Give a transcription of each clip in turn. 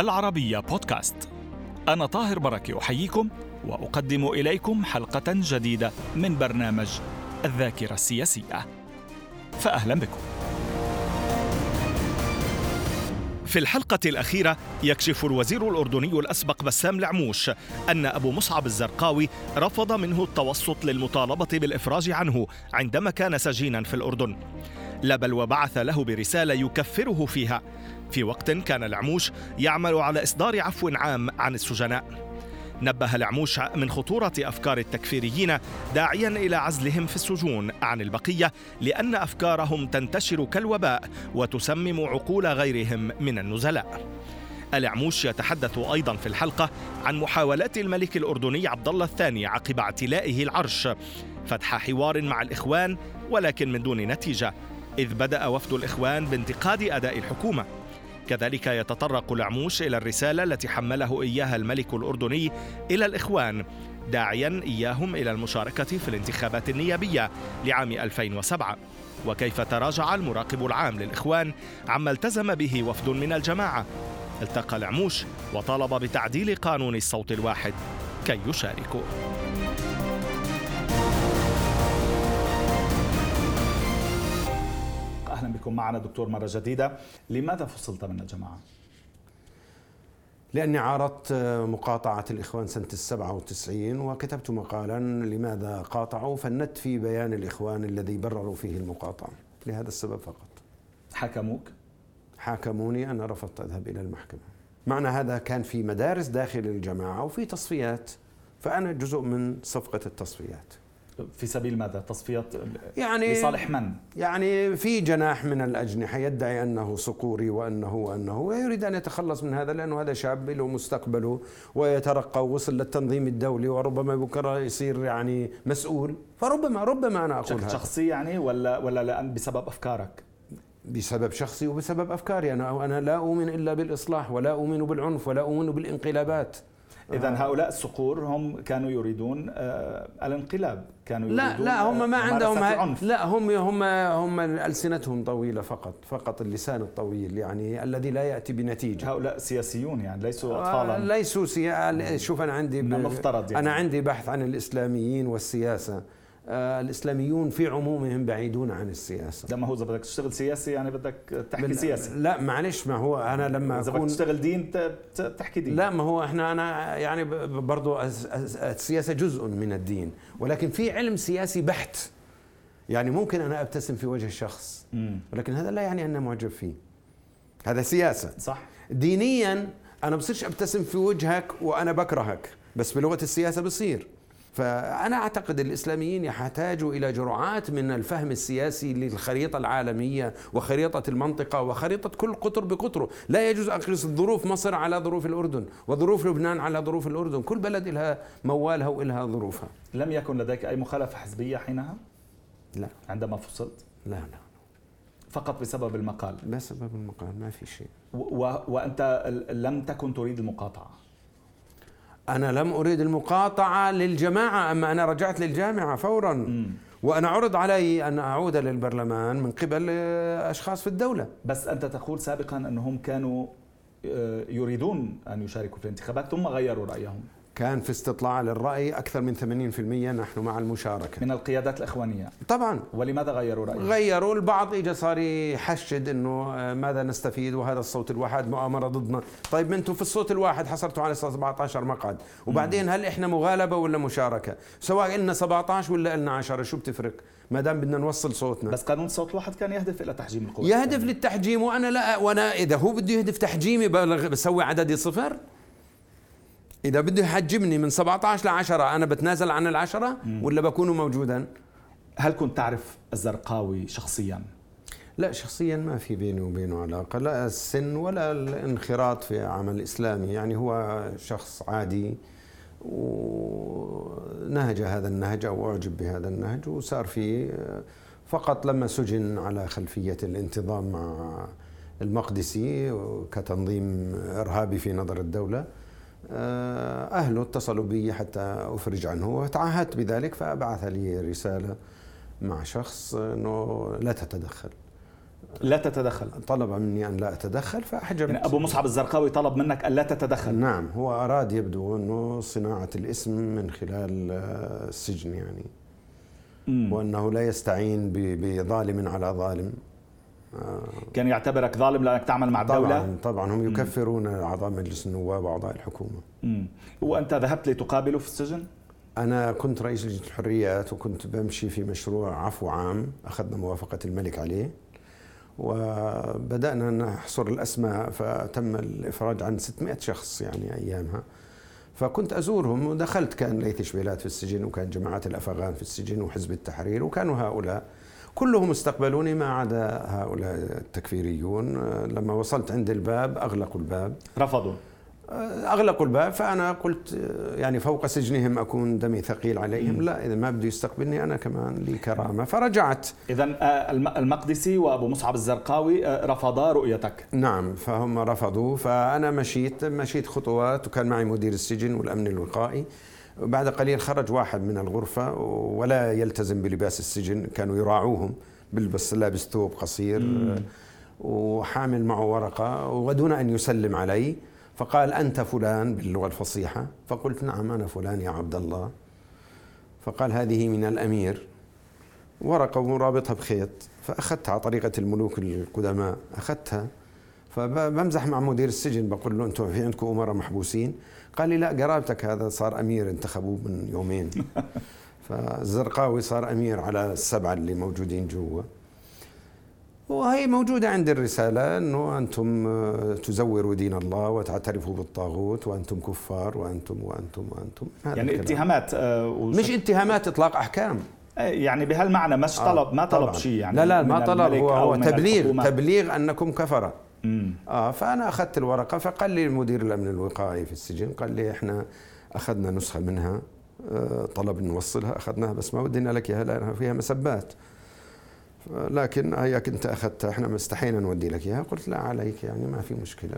العربية بودكاست. أنا طاهر بركة أحييكم وأقدم إليكم حلقة جديدة من برنامج الذاكرة السياسية. فأهلا بكم. في الحلقة الأخيرة يكشف الوزير الأردني الأسبق بسام العموش أن أبو مصعب الزرقاوي رفض منه التوسط للمطالبة بالإفراج عنه عندما كان سجينا في الأردن. لا بل وبعث له برسالة يكفره فيها. في وقت كان العموش يعمل على إصدار عفو عام عن السجناء. نبه العموش من خطورة أفكار التكفيريين داعيا إلى عزلهم في السجون عن البقية لأن أفكارهم تنتشر كالوباء وتسمم عقول غيرهم من النزلاء. العموش يتحدث أيضا في الحلقة عن محاولات الملك الأردني عبد الله الثاني عقب اعتلائه العرش فتح حوار مع الإخوان ولكن من دون نتيجة إذ بدأ وفد الإخوان بانتقاد أداء الحكومة. كذلك يتطرق العموش إلى الرسالة التي حمله إياها الملك الأردني إلى الإخوان داعيا إياهم إلى المشاركة في الانتخابات النيابية لعام 2007 وكيف تراجع المراقب العام للإخوان عما التزم به وفد من الجماعة. التقى العموش وطالب بتعديل قانون الصوت الواحد كي يشاركوا بكم معنا دكتور مرة جديدة. لماذا فصلت من الجماعة؟ لأني عارضت مقاطعة الإخوان سنة السبعة وتسعين وكتبت مقالا لماذا قاطعوا فندت في بيان الإخوان الذي برروا فيه المقاطعة. لهذا السبب فقط. حكموك؟ حاكموني أنا رفضت أذهب إلى المحكمة. معنى هذا كان في مدارس داخل الجماعة وفي تصفيات فأنا جزء من صفقة التصفيات. في سبيل ماذا؟ تصفية يعني لصالح من؟ يعني في جناح من الأجنحة يدعي أنه صقوري وأنه وأنه ويريد أن يتخلص من هذا لأنه هذا شاب له مستقبله ويترقى ووصل للتنظيم الدولي وربما بكرة يصير يعني مسؤول فربما ربما أنا أقول هذا شخصي يعني ولا ولا لأن بسبب أفكارك؟ بسبب شخصي وبسبب أفكاري أنا أنا لا أؤمن إلا بالإصلاح ولا أؤمن بالعنف ولا أؤمن بالانقلابات اذا هؤلاء الصقور هم كانوا يريدون آه الانقلاب كانوا لا يريدون لا هم ما عندهم عنف. لا هم هم هم ألسنتهم طويلة فقط فقط اللسان الطويل يعني الذي لا يأتي بنتيجة. هؤلاء سياسيون يعني ليسوا اطفالا. آه ليسوا سيا... شوف أنا عندي من المفترض يعني. أنا عندي بحث عن الإسلاميين والسياسة. آه، الإسلاميون في عمومهم بعيدون عن السياسة. لما هو إذا بدك تشتغل سياسي يعني بدك تحكي سياسه لا معلش ما هو أنا لما إذا بدك تشتغل دين تحكي دين. لا ما هو إحنا أنا يعني برضو السياسة جزء من الدين ولكن في علم سياسي بحت. يعني ممكن أنا أبتسم في وجه الشخص ولكن هذا لا يعني أني معجب فيه. هذا سياسة. صح. دينيا أنا بصيرش أبتسم في وجهك وأنا بكرهك بس بلغة السياسة بصير. فأنا أعتقد الإسلاميين يحتاجوا إلى جرعات من الفهم السياسي للخريطة العالمية وخريطة المنطقة وخريطة كل قطر بقطره. لا يجوز أقيس ظروف مصر على ظروف الأردن وظروف لبنان على ظروف الأردن. كل بلد لها موالها وإلها ظروفها. لم يكن لديك أي مخالفة حزبية حينها؟ لا. عندما فصلت؟ لا لا فقط بسبب المقال. بسبب المقال ما في شيء. و... وأنت لم تكن تريد المقاطعة. أنا لم أريد المقاطعة للجماعة أما أنا رجعت للجامعة فورا. م. وأنا عرض علي أن أعود للبرلمان من قبل أشخاص في الدولة. بس أنت تقول سابقا أنهم كانوا آه، يريدون أن يشاركوا في الانتخابات ثم غيروا رأيهم. كان في استطلاع للرأي أكثر من 80% نحن مع المشاركة. من القيادات الإخوانية. طبعا. ولماذا غيروا رأيهم؟ غيروا البعض إجا صار يحشد أنه آه، ماذا نستفيد؟ وهذا الصوت الواحد مؤامرة ضدنا. طيب أنتم في الصوت الواحد حصلتوا على 17 مقعد. وبعدين هل إحنا مغالبة ولا مشاركة؟ سواء إلنا 17 ولا إلنا 10 شو بتفرق؟ ما دام بدنا نوصل صوتنا. بس قانون الصوت الواحد كان يهدف إلى تحجيم القوى يهدف للتحجيم وأنا لا وأنا إذا هو بده يهدف تحجيمي بسوي عددي صفر؟ إذا بده يحجبني من 17 ل 10 أنا بتنازل عن العشرة ولا بكون موجودا؟ هل كنت تعرف الزرقاوي شخصيا؟ لا شخصيا ما في بيني وبينه علاقة لا السن ولا الانخراط في عمل إسلامي يعني هو شخص عادي ونهج هذا النهج أو أعجب بهذا النهج وصار في فقط لما سجن على خلفية الانتظام مع المقدسي كتنظيم إرهابي في نظر الدولة أهله اتصلوا بي حتى أفرج عنه وتعهدت بذلك فبعث لي رسالة مع شخص أنه لا تتدخل. لا تتدخل. طلب مني أن لا أتدخل فاحجبت يعني أبو مصعب الزرقاوي طلب منك أن لا تتدخل. نعم هو أراد يبدو إنه صناعة الاسم من خلال آه، السجن يعني. مم. وإنه لا يستعين بظالم على ظالم. آه. كان يعتبرك ظالم لأنك تعمل مع الدولة؟ طبعا طبعا. هم يكفرون اعضاء مجلس النواب وأعضاء الحكومة. مم. وانت ذهبت لتقابله في السجن؟ أنا كنت رئيس لجنة الحريات وكنت بمشي في مشروع عفو عام أخذنا موافقة الملك عليه. وبدأنا نحصر الأسماء فتم الإفراج عن 600 شخص يعني أيامها. فكنت أزورهم ودخلت كان ليث شبيلات في السجن وكان جماعة الأفغان في السجن وحزب التحرير وكانوا هؤلاء. كلهم استقبلوني ما عدا هؤلاء التكفيريون. لما وصلت عند الباب أغلقوا الباب. رفضوا. أغلقوا الباب فأنا قلت يعني فوق سجنهم أكون دمي ثقيل عليهم. لا إذا ما بده يستقبلني أنا كمان لي كرامه فرجعت. اذا آه، المقدسي وأبو مصعب الزرقاوي آه، رفضا رؤيتك. نعم فهم رفضوا. فأنا مشيت مشيت خطوات وكان معي مدير السجن والأمن الوقائي. بعد قليل خرج واحد من الغرفة ولا يلتزم بلباس السجن كانوا يراعوهم بلبس لابس ثوب قصير وحامل معه ورقة ودون أن يسلم علي. فقال أنت فلان باللغة الفصيحة. فقلت نعم أنا فلان يا عبد الله. فقال هذه من الأمير. ورقة ورابطها بخيط. فأخذتها على طريقة الملوك القدماء. أخذتها. فبمزح مع مدير السجن بقول له أنتم في عندكم أمراء محبوسين. قال لي لا قرابتك هذا صار أمير انتخبوه من يومين. فالزرقاوي صار أمير على السبعة اللي موجودين جوا. وهي موجودة عند الرسالة أنه أنتم آه، تزوروا دين الله وتعترفوا بالطاغوت وأنتم كفار وأنتم وأنتم وأنتم. يعني اتهامات آه، مش اتهامات إطلاق أحكام. آه، يعني بهالمعنى مش طلب ما طلب شيء يعني لا لا ما طلب هو, هو تبليغ تبليغ أنكم كفرة. آه فأنا أخذت الورقة فقال لي مدير الأمن الوقائي في السجن قال لي إحنا أخذنا نسخة منها طلب نوصلها أخذناها بس ما ودينا لك إياها لأنها فيها مسبات. لكن هيك انت أخذتها إحنا مستحينا نودي لك إياها. قلت لا عليك يعني ما في مشكلة.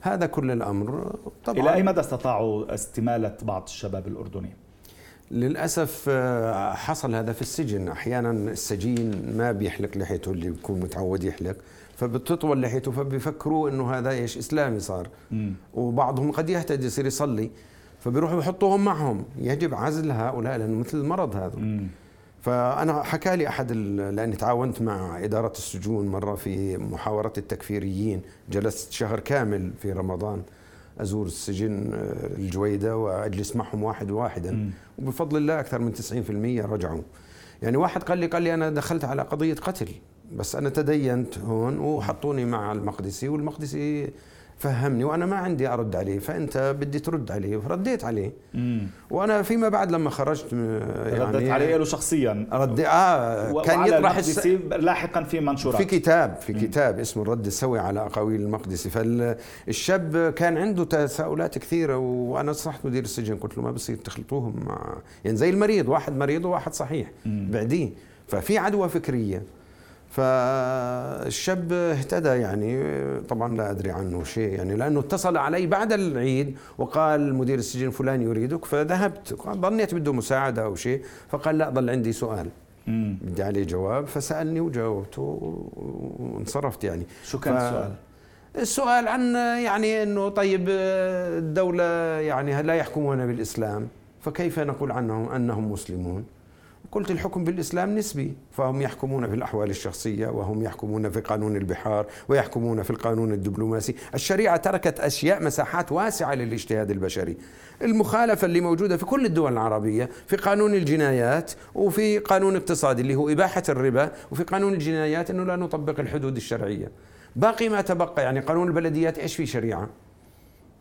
هذا كل الأمر. طبعا إلى أي مدى استطاعوا استمالة بعض الشباب الأردني؟ للأسف آه، حصل هذا في السجن. أحيانا السجين ما بيحلق لحيته اللي بيكون متعود يحلق. فبتطول لحيته فبيفكروا إنه هذا إيش؟ إسلامي صار. م. وبعضهم قد يهتدي يصير يصلي. فبيروحوا يحطوهم معهم. يجب عزل هؤلاء لأنه مثل المرض هذا. م. فأنا حكى لي أحد لأني تعاونت مع إدارة السجون مرة في محاورة التكفيريين. جلست شهر كامل في رمضان. أزور السجن آه، الجويدة وأجلس معهم واحد واحدا. وبفضل الله أكثر من 90% رجعوا. يعني واحد قال لي قال لي أنا دخلت على قضية قتل بس أنا تدينت هون وحطوني مع المقدسي والمقدسي فهمني وأنا ما عندي أرد عليه فأنت بدي ترد عليه فرديت عليه. مم. وأنا فيما بعد لما خرجت يعني ردت عليه له شخصيا. ردي آه كان يطرح الس... لاحقا في منشورات. في كتاب في مم. كتاب اسمه الرد السوي على أقاويل المقدسي فالشاب كان عنده تساؤلات كثيرة وأنا نصحت مدير السجن قلت له ما بصير تخلطوهم مع يعني زي المريض واحد مريض وواحد صحيح بعديه. ففي عدوى فكرية. فالشاب اهتدى يعني طبعا لا أدري عنه شيء يعني لأنه اتصل علي بعد العيد وقال مدير السجن فلان يريدك فذهبت ظنيت بده مساعدة أو شيء فقال لا ضل عندي سؤال بدي عليه جواب فسألني وجاوبته وانصرفت يعني شو كان السؤال؟ السؤال عن يعني إنه طيب الدولة يعني لا يحكمون بالإسلام فكيف نقول عنهم أنهم مسلمون؟ قلت الحكم بالإسلام نسبي. فهم يحكمون في الأحوال الشخصية وهم يحكمون في قانون البحار ويحكمون في القانون الدبلوماسي. الشريعة تركت أشياء مساحات واسعة للاجتهاد البشري. المخالفة اللي موجودة في كل الدول العربية في قانون الجنايات وفي قانون اقتصادي اللي هو إباحة الربا وفي قانون الجنايات أنه لا نطبق الحدود الشرعية. باقي ما تبقى يعني قانون البلديات إيش في شريعة؟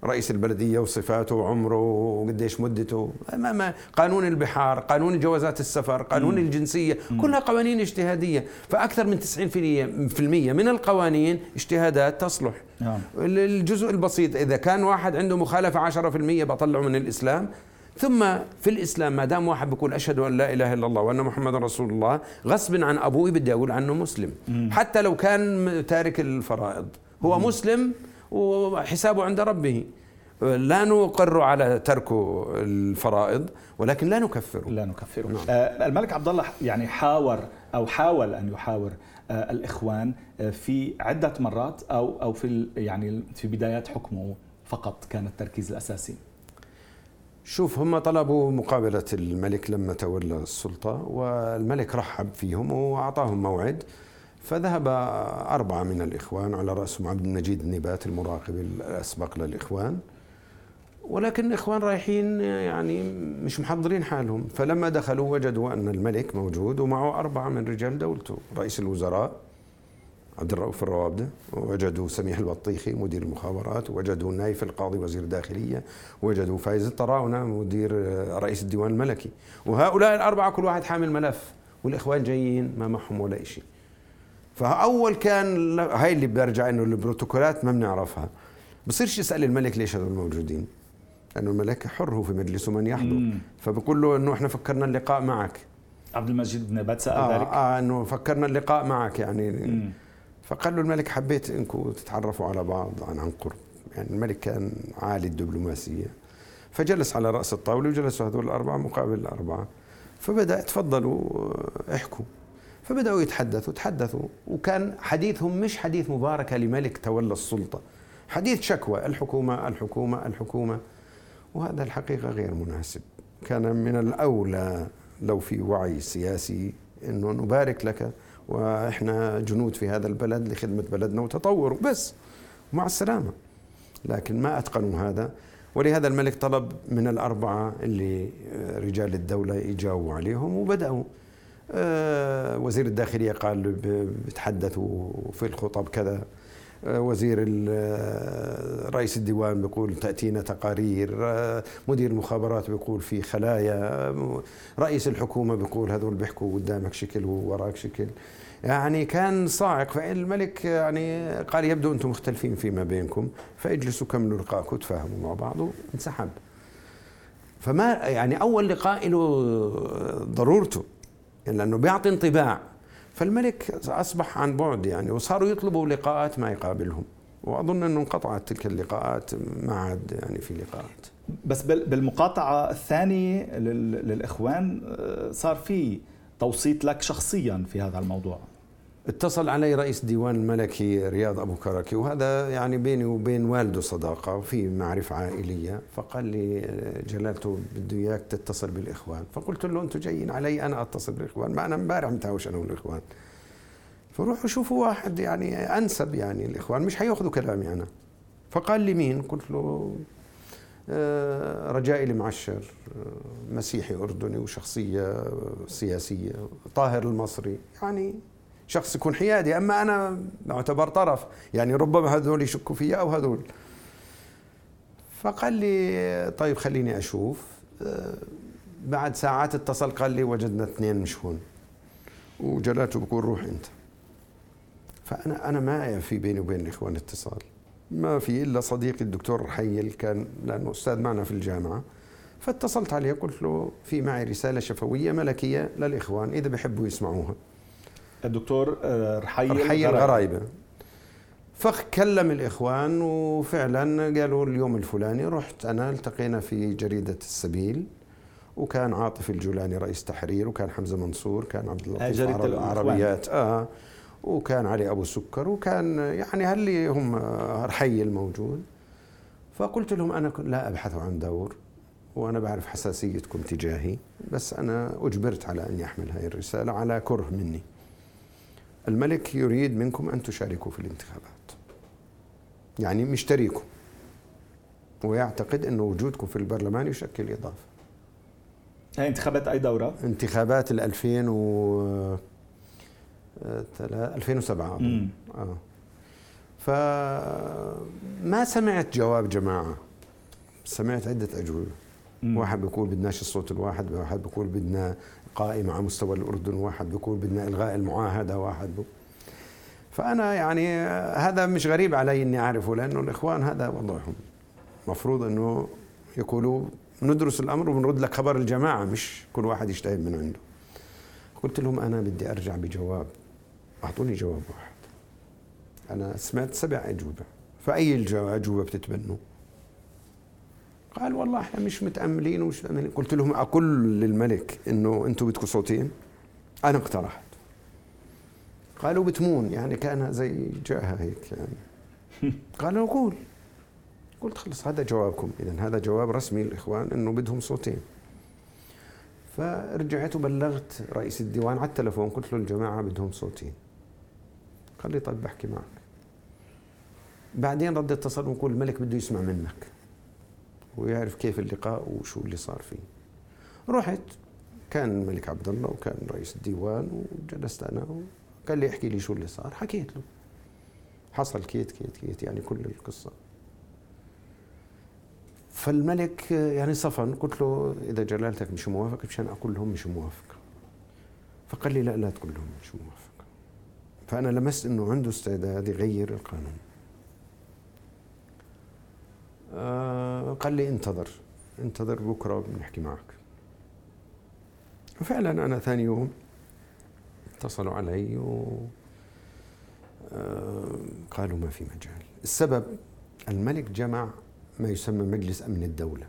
رئيس البلدية وصفاته وعمره وقديش مدته ما ما قانون البحار قانون جوازات السفر قانون. الجنسية. كلها قوانين اجتهادية فأكثر من 90% من القوانين اجتهادات تصلح نعم. الجزء البسيط إذا كان واحد عنده مخالفة 10% بطلعه من الإسلام ثم في الإسلام ما دام واحد بيقول أشهد أن لا إله إلا الله وأن محمد رسول الله غصب عن أبوي بدي أقول عنه مسلم مم. حتى لو كان تارك الفرائض هو مم. مسلم وحسابه عند ربه. لا نقر على ترك الفرائض ولكن لا نكفره لا نكفره نعم. آه الملك عبد الله يعني حاور أو حاول أن يحاور آه الإخوان آه في عدة مرات أو أو في يعني في بدايات حكمه فقط كان التركيز الأساسي. شوف هم طلبوا مقابلة الملك لما تولى السلطة والملك رحب فيهم وأعطاهم موعد. فذهب أربعة من الإخوان على رأسهم عبد المجيد النبات المراقب الأسبق للإخوان ولكن الإخوان رايحين يعني مش محضرين حالهم. فلما دخلوا وجدوا أن الملك موجود ومعه أربعة من رجال دولته. رئيس الوزراء عبد الرؤوف الروابدة وجدوا سميح البطيخي مدير المخابرات وجدوا نايف القاضي وزير الداخلية وجدوا فايز الطراونة مدير رئيس الديوان الملكي. وهؤلاء الأربعة كل واحد حامل ملف والإخوان جايين ما معهم ولا شيء فأول كان هاي اللي برجع إنه البروتوكولات ما بنعرفها. بصيرش يسأل الملك ليش هذول موجودين؟ لأنه الملك حر هو في مجلسه من يحضر. فبقول له إنه إحنا فكرنا اللقاء معك. عبد المجيد بن نبات سأل آه ذلك؟ آه إنه فكرنا اللقاء معك يعني. مم. فقال له الملك حبيت إنكم تتعرفوا على بعض عن عن قرب يعني الملك كان عالي الدبلوماسية. فجلس على رأس الطاولة وجلسوا هذول الأربعة مقابل الأربعة. فبدأ تفضلوا احكوا. فبدأوا يتحدثوا تحدثوا وكان حديثهم مش حديث مباركة لملك تولى السلطة. حديث شكوى الحكومة الحكومة الحكومة. وهذا الحقيقة غير مناسب. كان من الأولى لو في وعي سياسي إنه نبارك لك وإحنا جنود في هذا البلد لخدمة بلدنا وتطور. بس مع السلامة. لكن ما أتقنوا هذا. ولهذا الملك طلب من الأربعة اللي رجال الدولة يجاوبوا عليهم وبدأوا آه، وزير الداخلية قال بيتحدثوا في الخطب كذا. آه، وزير رئيس الديوان بيقول تأتينا تقارير. مدير المخابرات بيقول في خلايا. رئيس الحكومة بيقول هذول بيحكوا قدامك شكل ووراك شكل. يعني كان صاعق. فالملك يعني قال يبدو أنتم مختلفين فيما بينكم فاجلسوا كملوا لقاءكم تفاهموا مع بعض وانسحب. فما يعني أول لقاء له ضرورته. لأنه بيعطي انطباع. فالملك أصبح عن بعد يعني وصاروا يطلبوا لقاءات ما يقابلهم. وأظن إنه انقطعت تلك اللقاءات ما عاد يعني في لقاءات. بس بالمقاطعة الثانية للإخوان آه، صار في توصيت لك شخصيا في هذا الموضوع. اتصل علي رئيس ديوان الملكي رياض أبو كركي وهذا يعني بيني وبين والده صداقة وفي معرفة عائلية فقال لي جلالته بده إياك تتصل بالإخوان. فقلت له أنتم جايين علي أنا أتصل بالإخوان ما أنا امبارح متهاوش أنا والإخوان. فروحوا شوفوا واحد يعني أنسب يعني الإخوان مش حيأخذوا كلامي أنا. فقال لي مين؟ قلت له آه، رجائي المعشر آه، مسيحي أردني وشخصية سياسية طاهر المصري. يعني شخص يكون حيادي أما أنا أعتبر طرف يعني ربما هذول يشكوا فيا أو هذول. فقال لي طيب خليني أشوف. آه، بعد ساعات اتصل قال لي وجدنا اثنين مش هون وجلاته بقول روح أنت. فأنا أنا ما في بيني وبين الإخوان اتصال. ما في إلا صديقي الدكتور حيل كان لأنه أستاذ معنا في الجامعة. فاتصلت عليه قلت له في معي رسالة شفوية ملكية للإخوان إذا بحبوا يسمعوها. الدكتور آه، رحيل رحيل غرايبه فكلم الإخوان وفعلا قالوا اليوم الفلاني رحت أنا التقينا في جريدة السبيل وكان عاطف الجولاني رئيس تحرير وكان حمزة منصور كان عبد اللطيف العربيات آه. وكان علي أبو سكر وكان يعني هل هم رحي الموجود فقلت لهم أنا لا أبحث عن دور وأنا بعرف حساسيتكم تجاهي بس أنا أجبرت على اني احمل هذه الرسالة على كره مني. الملك يريد منكم أن تشاركوا في الانتخابات. يعني مشتريكم. ويعتقد انه وجودكم في البرلمان يشكل إضافة. هاي انتخابات أي دورة؟ انتخابات ال 2000 و 2007 أظن آه. فما سمعت جواب جماعة؟ سمعت عدة أجوبة. واحد بيقول بدناش الصوت الواحد واحد بيقول بدنا قائمة على مستوى الأردن واحد بيقول بدنا إلغاء المعاهدة واحد بيقول فأنا يعني هذا مش غريب علي إني أعرفه لأنه الإخوان هذا وضعهم. مفروض أنه يقولوا ندرس الأمر وبنرد لك خبر الجماعة مش كل واحد يجتهد من عنده. قلت لهم أنا بدي أرجع بجواب. أعطوني جواب واحد. أنا سمعت سبع أجوبة. فأي الأجوبة بتتبنوا قال والله إحنا مش متأملين ومش متأملين. قلت لهم أقول للملك إنه أنتم بدكم صوتين؟ أنا اقترحت. قالوا بتمون يعني كأنها زي جاها هيك يعني. قالوا قول قلت خلص هذا جوابكم. اذا هذا جواب رسمي للإخوان إنه بدهم صوتين. فرجعت وبلغت رئيس الديوان على التلفون قلت له الجماعة بدهم صوتين. قال لي طيب بحكي معك. بعدين رد اتصل ويقول الملك بده يسمع منك. ويعرف كيف اللقاء وشو اللي صار فيه. رحت كان الملك عبد الله وكان رئيس الديوان وجلست أنا قال لي احكي لي شو اللي صار. حكيت له. حصل كيت كيت كيت يعني كل القصة. فالملك يعني صفن قلت له إذا جلالتك مش موافق مشان أقول لهم مش موافق. فقال لي لا لا تقول لهم مش موافق. فأنا لمست إنه عنده استعداد يغير القانون. قال لي انتظر انتظر بكرة بنحكي معك. وفعلا أنا ثاني يوم اتصلوا علي و آه قالوا ما في مجال. السبب الملك جمع ما يسمى مجلس أمن الدولة.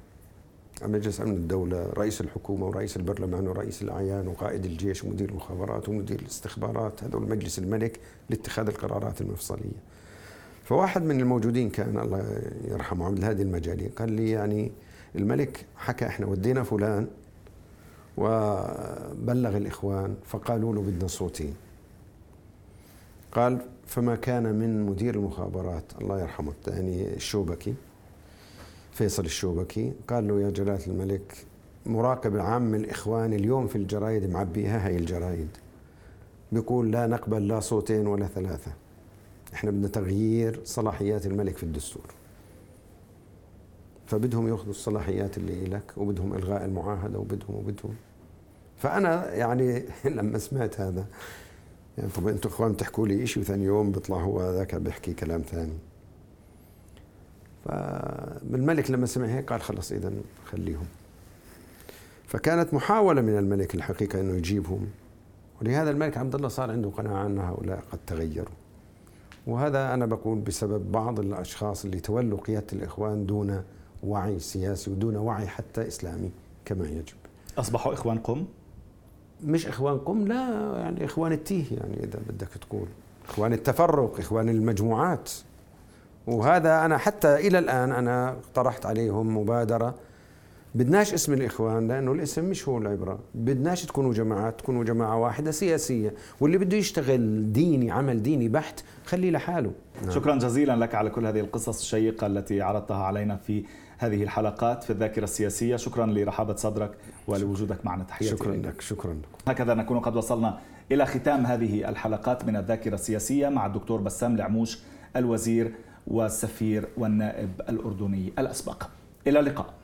مجلس أمن الدولة رئيس الحكومة ورئيس البرلمان ورئيس الأعيان وقائد الجيش ومدير المخابرات ومدير الاستخبارات هذول مجلس الملك لاتخاذ القرارات المفصلية. فواحد من الموجودين كان الله يرحمه عبد الهادي المجالي قال لي يعني الملك حكى إحنا ودينا فلان وبلغ الإخوان فقالوا له بدنا صوتين قال فما كان من مدير المخابرات الله يرحمه الثاني الشوبكي فيصل الشوبكي قال له يا جلالة الملك مراقب عام الإخوان اليوم في الجرايد معبيها هاي الجرايد بيقول لا نقبل لا صوتين ولا ثلاثة. إحنا بدنا تغيير صلاحيات الملك في الدستور. فبدهم ياخذوا الصلاحيات اللي لك وبدهم إلغاء المعاهدة وبدهم وبدهم. فأنا يعني لما سمعت هذا يعني طب أنتم إخوان بتحكوا لي شيء وثاني يوم بيطلع هو ذاك بيحكي كلام ثاني. فالملك لما سمع هيك قال خلص اذا خليهم. فكانت محاولة من الملك الحقيقة إنه يجيبهم. ولهذا الملك عبد الله صار عنده قناعة أن هؤلاء قد تغيروا. وهذا أنا بقول بسبب بعض الأشخاص اللي تولوا قياده الإخوان دون وعي سياسي ودون وعي حتى إسلامي كما يجب. أصبحوا إخوان قم؟ مش إخوان قم لا يعني إخوان التيه يعني إذا بدك تقول إخوان التفرق إخوان المجموعات وهذا أنا حتى إلى الآن أنا طرحت عليهم مبادرة بدناش اسم الإخوان لأنه الاسم مش هو العبرة. بدناش تكونوا جماعات تكونوا جماعة واحدة سياسية. واللي بده يشتغل ديني عمل ديني بحت خليه لحاله. نعم. شكرا جزيلا لك على كل هذه القصص الشيقة التي عرضتها علينا في هذه الحلقات في الذاكرة السياسية. شكرا لرحابة صدرك ولوجودك معنا. تحياتي شكرا لك شكرا لك. هكذا نكون قد وصلنا إلى ختام هذه الحلقات من الذاكرة السياسية مع الدكتور بسام العموش الوزير والسفير والنائب الأردني الأسبق. إلى اللقاء.